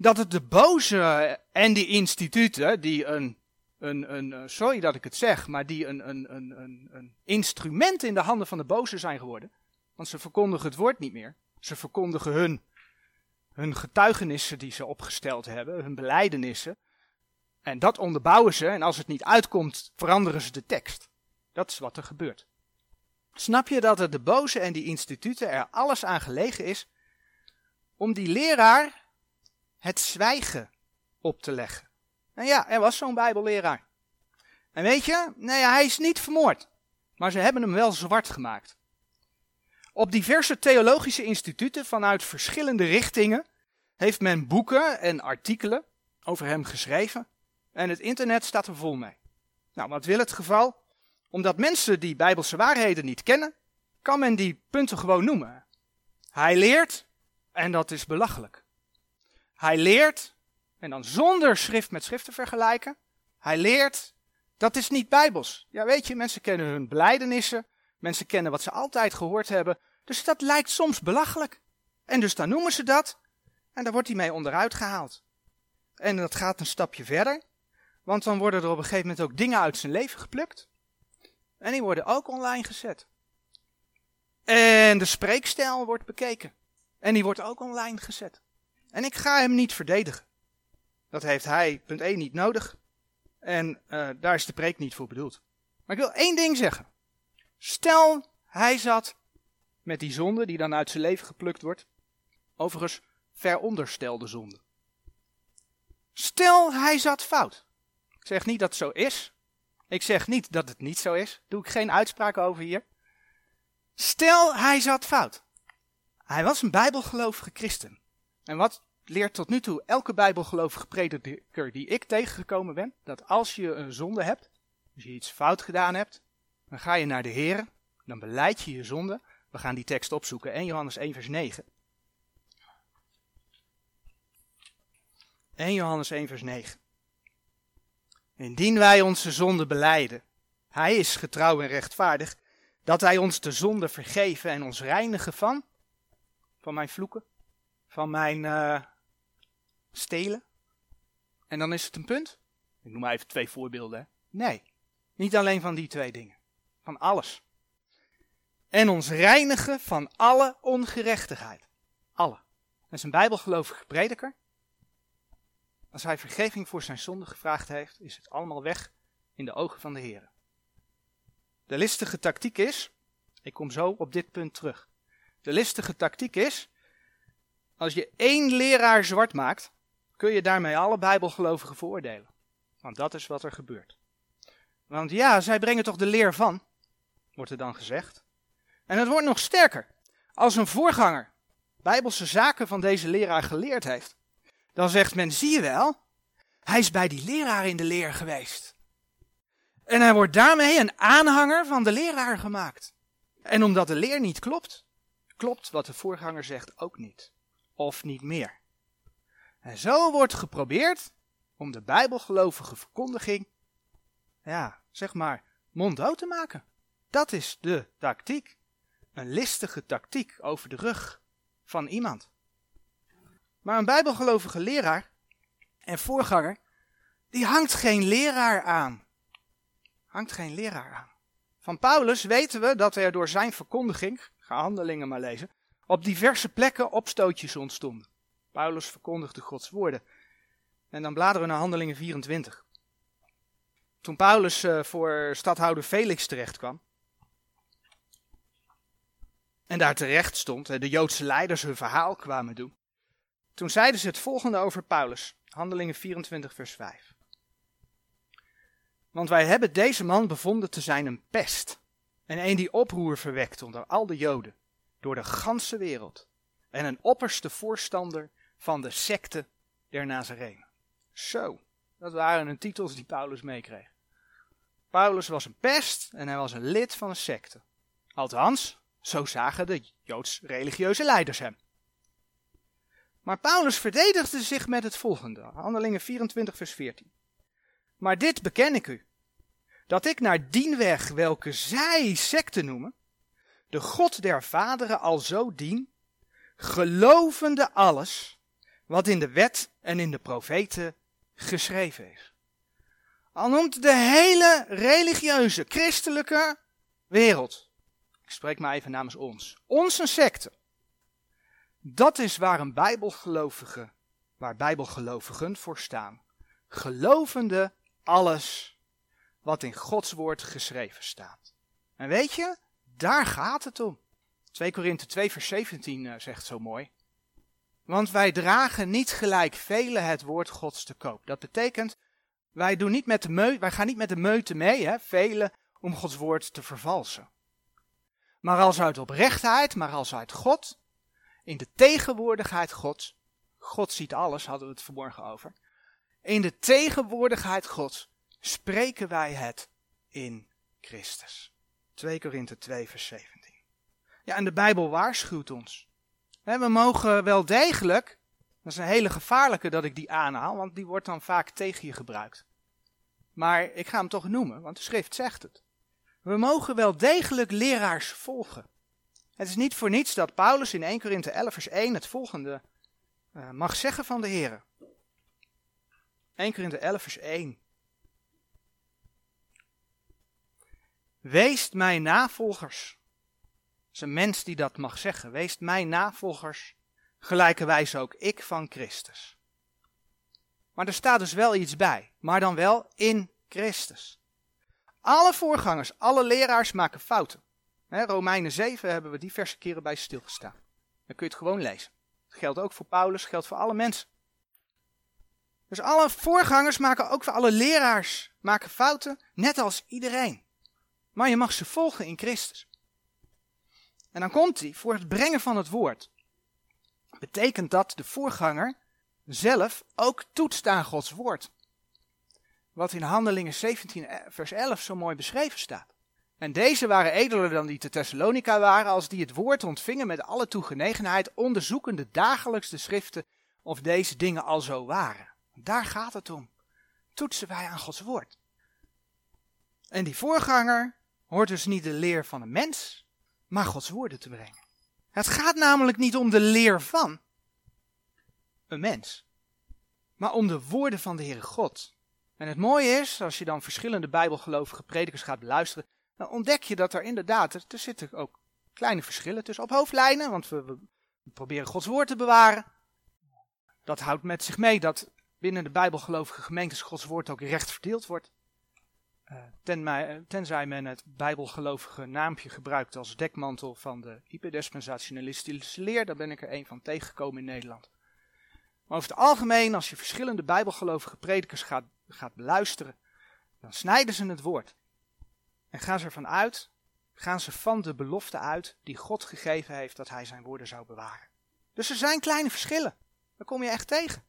dat het de boze en die instituten, die een, een, een eh, sorry dat ik het zeg, maar die een, een, een, een instrument in de handen van de boze zijn geworden, want ze verkondigen het woord niet meer. Ze verkondigen hun, hun getuigenissen die ze opgesteld hebben, hun beleidenissen. En dat onderbouwen ze en als het niet uitkomt, veranderen ze de tekst. Dat is wat er gebeurt. Snap je dat er de boze en die instituten er alles aan gelegen is om die leraar het zwijgen op te leggen. En ja, er was zo'n Bijbelleraar. En weet je, nee, hij is niet vermoord, maar ze hebben hem wel zwart gemaakt. Op diverse theologische instituten vanuit verschillende richtingen heeft men boeken en artikelen over hem geschreven en het internet staat er vol mee. Nou, wat wil het geval? Omdat mensen die bijbelse waarheden niet kennen, kan men die punten gewoon noemen. Hij leert, en dat is belachelijk. Hij leert, en dan zonder schrift met schrift te vergelijken, hij leert, dat is niet bijbels. Ja, weet je, mensen kennen hun belijdenissen, mensen kennen wat ze altijd gehoord hebben, dus dat lijkt soms belachelijk. En dus dan noemen ze dat, en daar wordt hij mee onderuit gehaald. En dat gaat een stapje verder, want dan worden er op een gegeven moment ook dingen uit zijn leven geplukt. En die worden ook online gezet. En de spreekstijl wordt bekeken. En die wordt ook online gezet. En ik ga hem niet verdedigen. Dat heeft hij, punt 1, niet nodig. En uh, daar is de preek niet voor bedoeld. Maar ik wil één ding zeggen. Stel, hij zat met die zonde die dan uit zijn leven geplukt wordt. Overigens, veronderstelde zonde. Stel, hij zat fout. Ik zeg niet dat het zo is. Ik zeg niet dat het niet zo is. Doe ik geen uitspraak over hier. Stel, hij zat fout. Hij was een bijbelgelovige christen. En wat leert tot nu toe elke bijbelgelovige prediker die ik tegengekomen ben? Dat als je een zonde hebt, als je iets fout gedaan hebt, dan ga je naar de Heer, dan beleid je je zonde. We gaan die tekst opzoeken, 1 Johannes 1 vers 9. 1 Johannes 1 vers 9. Indien wij onze zonde beleiden, hij is getrouw en rechtvaardig, dat hij ons de zonde vergeven en ons reinigen van, van mijn vloeken, van mijn uh, stelen. En dan is het een punt. Ik noem maar even twee voorbeelden. Nee, niet alleen van die twee dingen. Van alles. En ons reinigen van alle ongerechtigheid. Alle. Dat is een bijbelgelovige prediker. Als hij vergeving voor zijn zonde gevraagd heeft, is het allemaal weg in de ogen van de Heer. De listige tactiek is, ik kom zo op dit punt terug. De listige tactiek is, als je één leraar zwart maakt, kun je daarmee alle bijbelgelovigen veroordelen. Want dat is wat er gebeurt. Want ja, zij brengen toch de leer van, wordt er dan gezegd. En het wordt nog sterker. Als een voorganger bijbelse zaken van deze leraar geleerd heeft, dan zegt men, zie je wel, hij is bij die leraar in de leer geweest. En hij wordt daarmee een aanhanger van de leraar gemaakt. En omdat de leer niet klopt, klopt wat de voorganger zegt ook niet. Of niet meer. En zo wordt geprobeerd om de bijbelgelovige verkondiging, ja, zeg maar, monddood te maken. Dat is de tactiek. Een listige tactiek over de rug van iemand. Maar een bijbelgelovige leraar en voorganger, die hangt geen leraar aan. Hangt geen leraar aan. Van Paulus weten we dat er door zijn verkondiging, ga handelingen maar lezen, op diverse plekken opstootjes ontstonden. Paulus verkondigde Gods woorden. En dan bladeren we naar handelingen 24. Toen Paulus uh, voor stadhouder Felix terecht kwam, en daar terecht stond, de Joodse leiders hun verhaal kwamen doen, toen zeiden ze het volgende over Paulus. Handelingen 24, vers 5. Want wij hebben deze man bevonden te zijn een pest. En een die oproer verwekt onder al de Joden. Door de ganse wereld. En een opperste voorstander van de secte der Nazarenen. Zo, dat waren de titels die Paulus meekreeg. Paulus was een pest en hij was een lid van een secte. Althans, zo zagen de Joods religieuze leiders hem. Maar Paulus verdedigde zich met het volgende, Handelingen 24, vers 14. Maar dit beken ik u, dat ik naar dien weg welke zij secte noemen, de God der vaderen al zo dien, gelovende alles wat in de wet en in de profeten geschreven is. Al noemt de hele religieuze, christelijke wereld, ik spreek maar even namens ons, een secte. Dat is waar een bijbelgelovige, waar bijbelgelovigen voor staan. Gelovende alles wat in Gods woord geschreven staat. En weet je, daar gaat het om. 2 Korinthe 2 vers 17 uh, zegt zo mooi. Want wij dragen niet gelijk velen het woord Gods te koop. Dat betekent, wij, doen niet met de wij gaan niet met de meute mee, hè, velen, om Gods woord te vervalsen. Maar als uit oprechtheid, maar als uit God, in de tegenwoordigheid Gods, God ziet alles, hadden we het vanmorgen over. In de tegenwoordigheid Gods spreken wij het in Christus. 2 Korinthe 2 vers 17. Ja, en de Bijbel waarschuwt ons. We mogen wel degelijk, dat is een hele gevaarlijke dat ik die aanhaal, want die wordt dan vaak tegen je gebruikt. Maar ik ga hem toch noemen, want de schrift zegt het. We mogen wel degelijk leraars volgen. Het is niet voor niets dat Paulus in 1 Korinthe 11 vers 1 het volgende uh, mag zeggen van de Heer. 1 Korinthe 11 vers 1. Weest mijn navolgers is een mens die dat mag zeggen. Wees mijn navolgers, gelijkerwijs ook ik van Christus. Maar er staat dus wel iets bij, maar dan wel in Christus. Alle voorgangers, alle leraars maken fouten. Romeinen 7 hebben we diverse keren bij stilgestaan. Dan kun je het gewoon lezen. Dat geldt ook voor Paulus, geldt voor alle mensen. Dus alle voorgangers maken ook voor alle leraars maken fouten, net als iedereen. Maar je mag ze volgen in Christus. En dan komt hij voor het brengen van het woord. Betekent dat de voorganger zelf ook toetst aan Gods woord. Wat in Handelingen 17 eh, vers 11 zo mooi beschreven staat. En deze waren edeler dan die te Thessalonica waren, als die het woord ontvingen met alle toegenegenheid, onderzoekende dagelijks de schriften of deze dingen al zo waren. Daar gaat het om. Toetsen wij aan Gods woord. En die voorganger hoort dus niet de leer van een mens, maar Gods woorden te brengen. Het gaat namelijk niet om de leer van een mens, maar om de woorden van de Heere God. En het mooie is, als je dan verschillende bijbelgelovige predikers gaat beluisteren, dan ontdek je dat er inderdaad, er, zitten ook kleine verschillen tussen op hoofdlijnen, want we, we proberen Gods woord te bewaren. Dat houdt met zich mee dat binnen de bijbelgelovige gemeentes Gods woord ook recht verdeeld wordt. Eh, ten, tenzij men het bijbelgelovige naampje gebruikt als dekmantel van de hyperdispensationalistische leer, daar ben ik er een van tegengekomen in Nederland. Maar over het algemeen, als je verschillende bijbelgelovige predikers gaat, gaat beluisteren, dan snijden ze het woord. En gaan ze ervan uit, gaan ze van de belofte uit die God gegeven heeft dat hij zijn woorden zou bewaren. Dus er zijn kleine verschillen. Daar kom je echt tegen.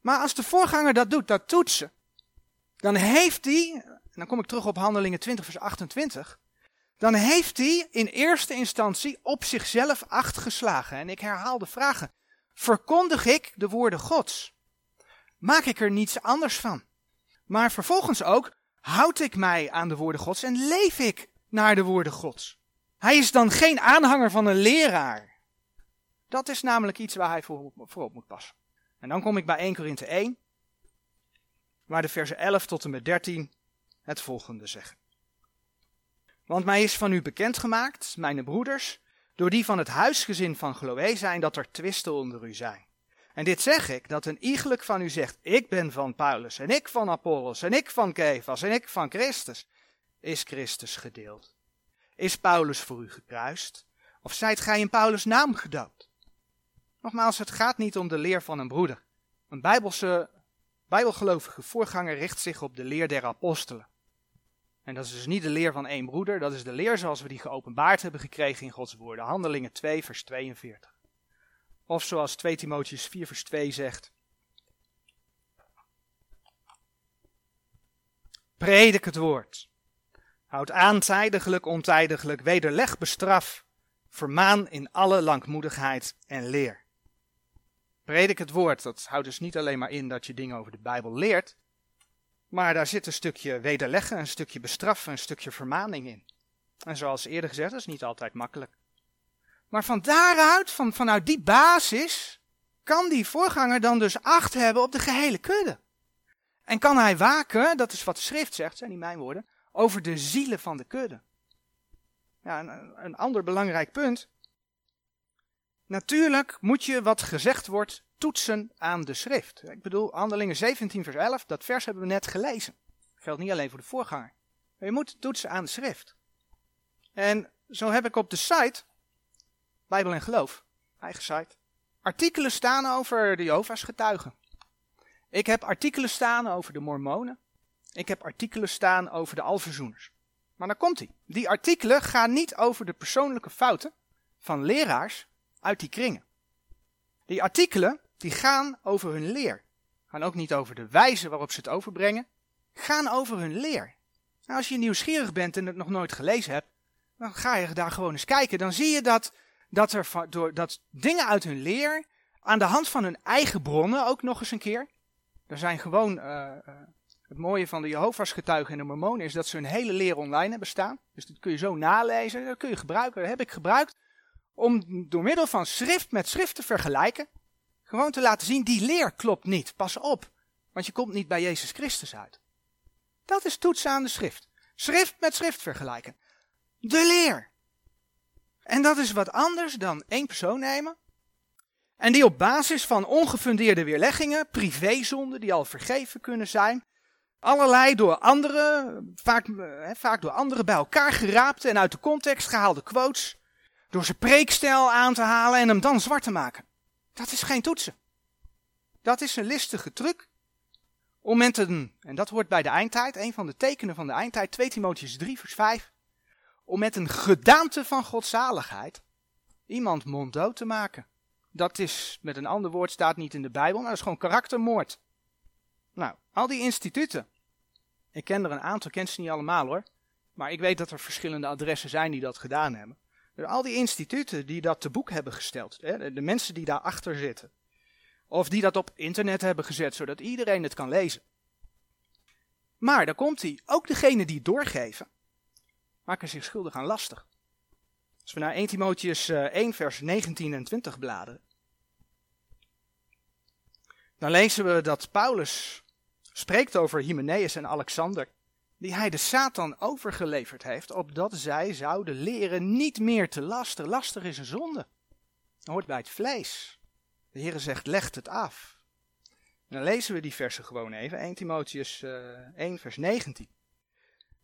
Maar als de voorganger dat doet, dat toetsen, dan heeft hij, en dan kom ik terug op Handelingen 20 vers 28, dan heeft hij in eerste instantie op zichzelf acht geslagen. En ik herhaal de vragen. Verkondig ik de woorden Gods? Maak ik er niets anders van? Maar vervolgens ook, houd ik mij aan de woorden Gods en leef ik naar de woorden Gods? Hij is dan geen aanhanger van een leraar. Dat is namelijk iets waar hij voor, op moet passen. En dan kom ik bij 1 Korinthe 1 waar de versen 11 tot en met 13 het volgende zeggen. Want mij is van u bekendgemaakt, mijn broeders, door die van het huisgezin van Chloe zijn, dat er twisten onder u zijn. En dit zeg ik, dat een iegelijk van u zegt, ik ben van Paulus, en ik van Apollos, en ik van Kefas, en ik van Christus. Is Christus gedeeld? Is Paulus voor u gekruist? Of zijt gij in Paulus' naam gedoopt? Nogmaals, het gaat niet om de leer van een broeder. Een bijbelse Bijbelgelovige voorganger richt zich op de leer der apostelen. En dat is dus niet de leer van één broeder, dat is de leer zoals we die geopenbaard hebben gekregen in Gods woorden. Handelingen 2, vers 42. Of zoals 2 Timotheus 4, vers 2 zegt. Predik het woord. Houd aan tijdiglijk, ontijdiglijk, wederleg, bestraf. Vermaan in alle langmoedigheid en leer. Predik het woord, dat houdt dus niet alleen maar in dat je dingen over de Bijbel leert, maar daar zit een stukje wederleggen, een stukje bestraffen, een stukje vermaning in. En zoals eerder gezegd, dat is niet altijd makkelijk. Maar van daaruit, van, vanuit die basis, kan die voorganger dan dus acht hebben op de gehele kudde. En kan hij waken, dat is wat de schrift zegt, zijn niet mijn woorden, over de zielen van de kudde. Ja, een, een ander belangrijk punt Natuurlijk moet je wat gezegd wordt toetsen aan de schrift. Ik bedoel, Handelingen 17 vers 11, dat vers hebben we net gelezen. Dat geldt niet alleen voor de voorganger. Je moet toetsen aan de schrift. En zo heb ik op de site, Bijbel en Geloof, eigen site, artikelen staan over de Jehovah's getuigen. Ik heb artikelen staan over de Mormonen. Ik heb artikelen staan over de Alverzoeners. Maar dan komt hij. Die artikelen gaan niet over de persoonlijke fouten van leraars uit die kringen. Die artikelen die gaan over hun leer. Gaan ook niet over de wijze waarop ze het overbrengen. Gaan over hun leer. Nou, als je nieuwsgierig bent en het nog nooit gelezen hebt, dan ga je daar gewoon eens kijken. Dan zie je dat, dat, er, door, dat dingen uit hun leer, aan de hand van hun eigen bronnen ook nog eens een keer. Er zijn gewoon, uh, het mooie van de Jehovah's getuigen en de Mormonen is dat ze hun hele leer online hebben staan. Dus dat kun je zo nalezen, dat kun je gebruiken, dat heb ik gebruikt. Om door middel van schrift met schrift te vergelijken. Gewoon te laten zien, die leer klopt niet. Pas op, want je komt niet bij Jezus Christus uit. Dat is toetsen aan de schrift. Schrift met schrift vergelijken. De leer. En dat is wat anders dan één persoon nemen. En die op basis van ongefundeerde weerleggingen, privézonden die al vergeven kunnen zijn, allerlei door anderen, vaak, he, vaak door anderen bij elkaar geraapte en uit de context gehaalde quotes, door zijn preekstijl aan te halen en hem dan zwart te maken. Dat is geen toetsen. Dat is een listige truc om met een, en dat hoort bij de eindtijd, een van de tekenen van de eindtijd, 2 Timotheus 3 vers 5, om met een gedaante van godzaligheid iemand monddood te maken. Dat is, met een ander woord staat niet in de Bijbel, maar dat is gewoon karaktermoord. Nou, al die instituten. Ik ken er een aantal, ken ze niet allemaal hoor. Maar ik weet dat er verschillende adressen zijn die dat gedaan hebben. Dus al die instituten die dat te boek hebben gesteld, hè, de mensen die daarachter zitten. Of die dat op internet hebben gezet, zodat iedereen het kan lezen. Maar daar komt hij, ook degene die het doorgeven, maken zich schuldig aan lastig. Als we naar 1 Timotheus 1 eh, vers 19 en 20 bladeren. Dan lezen we dat Paulus spreekt over Hymenaeus en Alexander, die hij de Satan overgeleverd heeft, opdat zij zouden leren niet meer te laster. Laster is een zonde. Dat hoort bij het vlees. De Heer zegt, legt het af. En dan lezen we die versen gewoon even. 1 Timotheus uh, eh, 1 vers 19.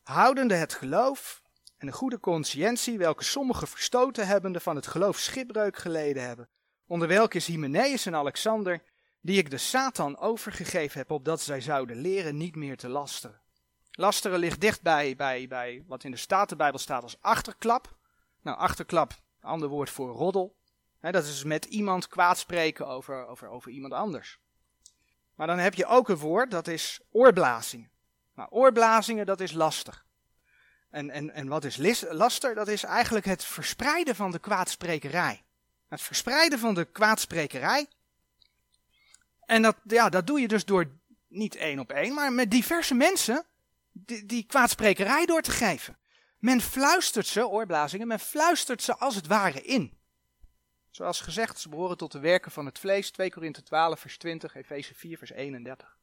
Houdende het geloof en de goede conscientie, welke sommigen verstoten hebbende van het geloof schipbreuk geleden hebben, onder welke is Hymenaeus en Alexander, die ik de Satan overgegeven heb, opdat zij zouden leren niet meer te lasteren. Lasteren ligt dicht bij, bij, wat in de Statenbijbel staat als achterklap. Nou, achterklap, ander woord voor roddel. dat is met iemand kwaad spreken over, over, over iemand anders. Maar dan heb je ook een woord, dat is oorblazingen. Nou, oorblazingen, dat is lastig. En, en, en wat is laster? Dat is eigenlijk het verspreiden van de kwaadsprekerij. Het verspreiden van de kwaadsprekerij en dat, ja, dat doe je dus door niet één op één, maar met diverse mensen die, die kwaadsprekerij door te geven. Men fluistert ze, oorblazingen, men fluistert ze als het ware in. Zoals gezegd, ze behoren tot de werken van het vlees, 2 Korinthe 12 vers 20, Efeze 4 vers 31.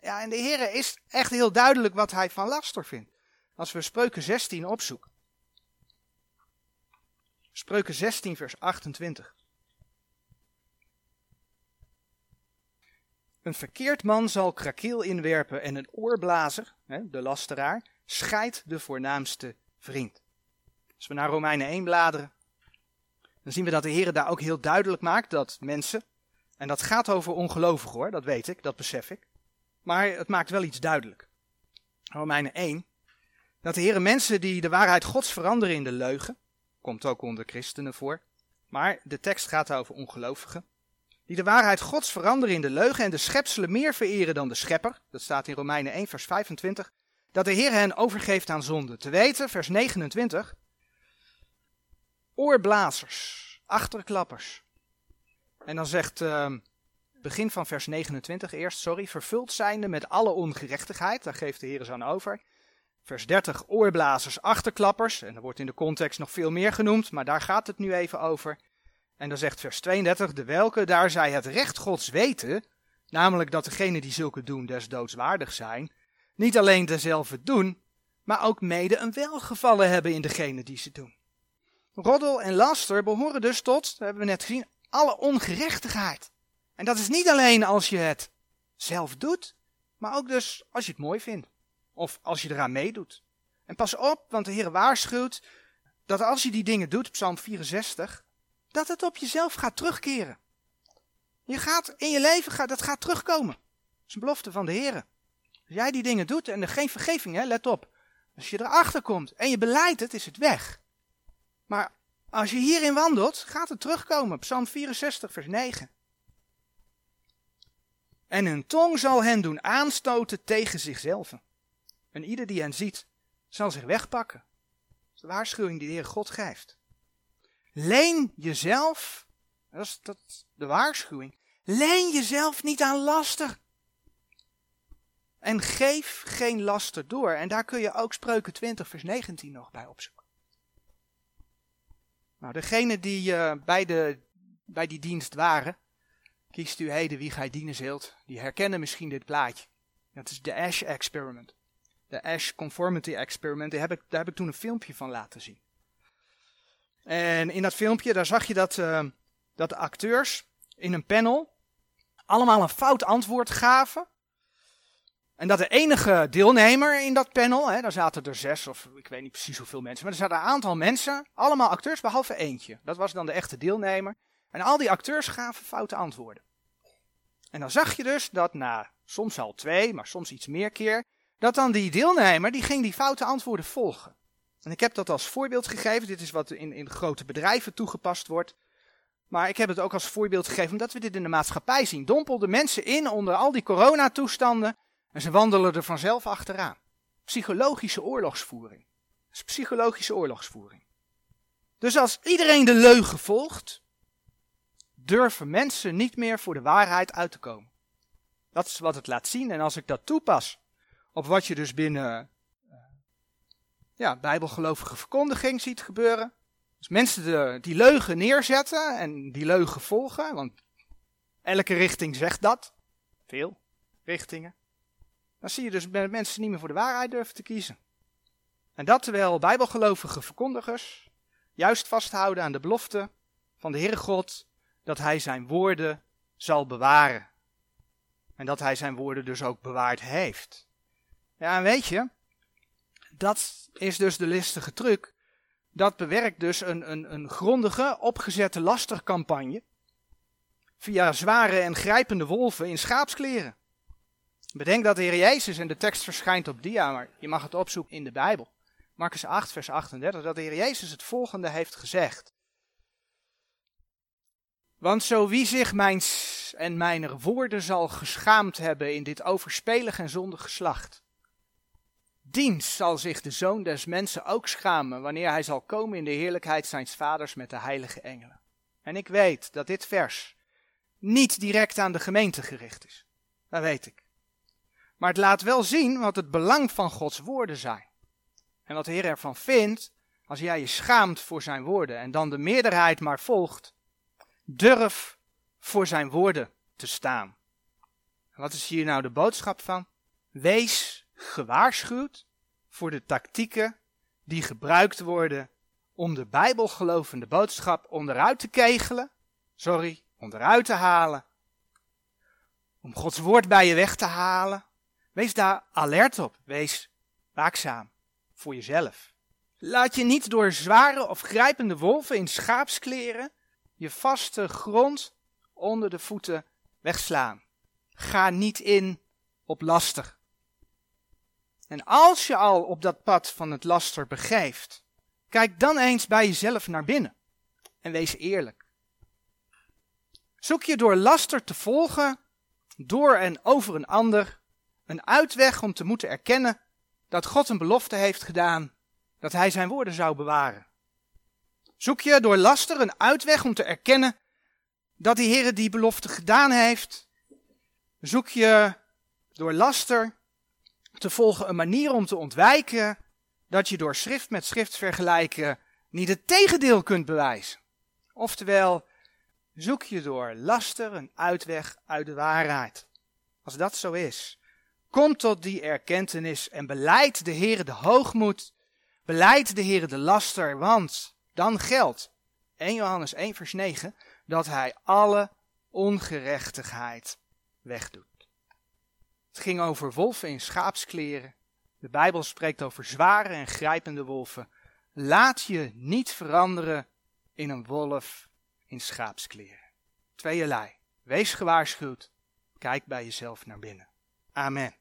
Ja, en de Heer is echt heel duidelijk wat hij van laster vindt. Als we Spreuken 16 opzoeken. Spreuken 16 vers 28. Een verkeerd man zal krakiel inwerpen en een oorblazer, de lasteraar, scheidt de voornaamste vriend. Als we naar Romeinen 1 bladeren, dan zien we dat de Heer daar ook heel duidelijk maakt dat mensen, en dat gaat over ongelovigen hoor, dat weet ik, dat besef ik, maar het maakt wel iets duidelijk. Romeinen 1, dat de Heer mensen die de waarheid Gods veranderen in de leugen, komt ook onder christenen voor, maar de tekst gaat over ongelovigen, die de waarheid Gods veranderen in de leugen en de schepselen meer vereren dan de schepper. Dat staat in Romeinen 1, vers 25. Dat de Heer hen overgeeft aan zonde. Te weten, vers 29. Oorblazers, achterklappers. En dan zegt, uh, begin van vers 29 eerst, sorry, vervuld zijnde met alle ongerechtigheid. Daar geeft de Heer ze aan over. Vers 30, oorblazers, achterklappers. En er wordt in de context nog veel meer genoemd, maar daar gaat het nu even over. En dan zegt vers 32, de welke daar zij het recht gods weten, namelijk dat degenen die zulke doen des doodswaardig zijn, niet alleen dezelfde doen, maar ook mede een welgevallen hebben in degene die ze doen. Roddel en laster behoren dus tot, dat hebben we net gezien, alle ongerechtigheid. En dat is niet alleen als je het zelf doet, maar ook dus als je het mooi vindt. Of als je eraan meedoet. En pas op, want de Heer waarschuwt dat als je die dingen doet, Psalm 64, dat het op jezelf gaat terugkeren. Je gaat in je leven, dat gaat terugkomen. Dat is een belofte van de Heer. Als jij die dingen doet en er geen vergeving, hè, let op. Als je erachter komt en je beleidt het, is het weg. Maar als je hierin wandelt, gaat het terugkomen. Psalm 64, vers 9. En hun tong zal hen doen aanstoten tegen zichzelf. En ieder die hen ziet, zal zich wegpakken. Dat is de waarschuwing die de Heer God geeft. Leen jezelf, dat is, dat de waarschuwing, leen jezelf niet aan laster. En geef geen laster door. En daar kun je ook Spreuken 20, vers 19 nog bij opzoeken. Nou, degene die uh, bij, de, bij die dienst waren, kiest u heden wie gij dienen zult, die herkennen misschien dit plaatje. Dat is de Ash Experiment. De Ash Conformity Experiment, heb, ik, daar heb ik toen een filmpje van laten zien. En in dat filmpje, daar zag je dat, uh, dat de acteurs in een panel allemaal een fout antwoord gaven en dat de enige deelnemer in dat panel, hè, daar zaten er zes of ik weet niet precies hoeveel mensen, maar er zaten een aantal mensen, allemaal acteurs behalve eentje. Dat was dan de echte deelnemer. En al die acteurs gaven foute antwoorden. En dan zag je dus dat na soms al twee, maar soms iets meer keer, dat dan die deelnemer, die ging die foute antwoorden volgen. En ik heb dat als voorbeeld gegeven, dit is wat in, in grote bedrijven toegepast wordt. Maar ik heb het ook als voorbeeld gegeven omdat we dit in de maatschappij zien. Dompelden mensen in onder al die coronatoestanden en ze wandelen er vanzelf achteraan. Psychologische oorlogsvoering. Is psychologische oorlogsvoering. Dus als iedereen de leugen volgt, durven mensen niet meer voor de waarheid uit te komen. Dat is wat het laat zien. En als ik dat toepas op wat je dus binnen ja, bijbelgelovige verkondiging ziet gebeuren. Als mensen de, die leugen neerzetten en die leugen volgen, want elke richting zegt dat. Veel richtingen. Dan zie je dus mensen niet meer voor de waarheid durven te kiezen. En dat terwijl bijbelgelovige verkondigers juist vasthouden aan de belofte van de Heere God dat Hij zijn woorden zal bewaren. En dat Hij zijn woorden dus ook bewaard heeft. Ja, en weet je, dat is dus de listige truc. Dat bewerkt dus een, een, een grondige, opgezette lastercampagne via zware en grijpende wolven in schaapskleren. Bedenk dat de Heer Jezus, en de tekst verschijnt op dia, maar je mag het opzoeken in de Bijbel. Marcus 8, vers 38, dat de Heer Jezus het volgende heeft gezegd. Want zo wie zich mijn en mijner woorden zal geschaamd hebben in dit overspelig en zondig geslacht, dienst zal zich de Zoon des Mensen ook schamen wanneer hij zal komen in de heerlijkheid zijns vaders met de heilige engelen. En ik weet dat dit vers niet direct aan de gemeente gericht is. Dat weet ik. Maar het laat wel zien wat het belang van Gods woorden zijn. En wat de Heer ervan vindt als jij je schaamt voor zijn woorden en dan de meerderheid maar volgt. Durf voor zijn woorden te staan. Wat is hier nou de boodschap van? Wees gewaarschuwd voor de tactieken die gebruikt worden om de bijbelgelovende boodschap onderuit te kegelen, sorry, onderuit te halen, om Gods woord bij je weg te halen, Wees daar alert op. Wees waakzaam voor jezelf. Laat je niet door zware of grijpende wolven in schaapskleren je vaste grond onder de voeten wegslaan. Ga niet in op laster. En als je al op dat pad van het laster begeeft, kijk dan eens bij jezelf naar binnen en wees eerlijk. Zoek je door laster te volgen, door en over een ander, een uitweg om te moeten erkennen dat God een belofte heeft gedaan dat hij zijn woorden zou bewaren. Zoek je door laster een uitweg om te erkennen dat de Heer die belofte gedaan heeft? Zoek je door laster te volgen een manier om te ontwijken dat je door schrift met schrift vergelijken niet het tegendeel kunt bewijzen? Oftewel, zoek je door laster een uitweg uit de waarheid. Als dat zo is, Kom tot die erkentenis en beleid de Heer de hoogmoed, beleid de Heer de laster, want dan geldt 1 Johannes 1 vers 9 dat hij alle ongerechtigheid wegdoet. Het ging over wolven in schaapskleren. De Bijbel spreekt over zware en grijpende wolven. Laat je niet veranderen in een wolf in schaapskleren. Tweeënlei. Wees gewaarschuwd. Kijk bij jezelf naar binnen. Amen.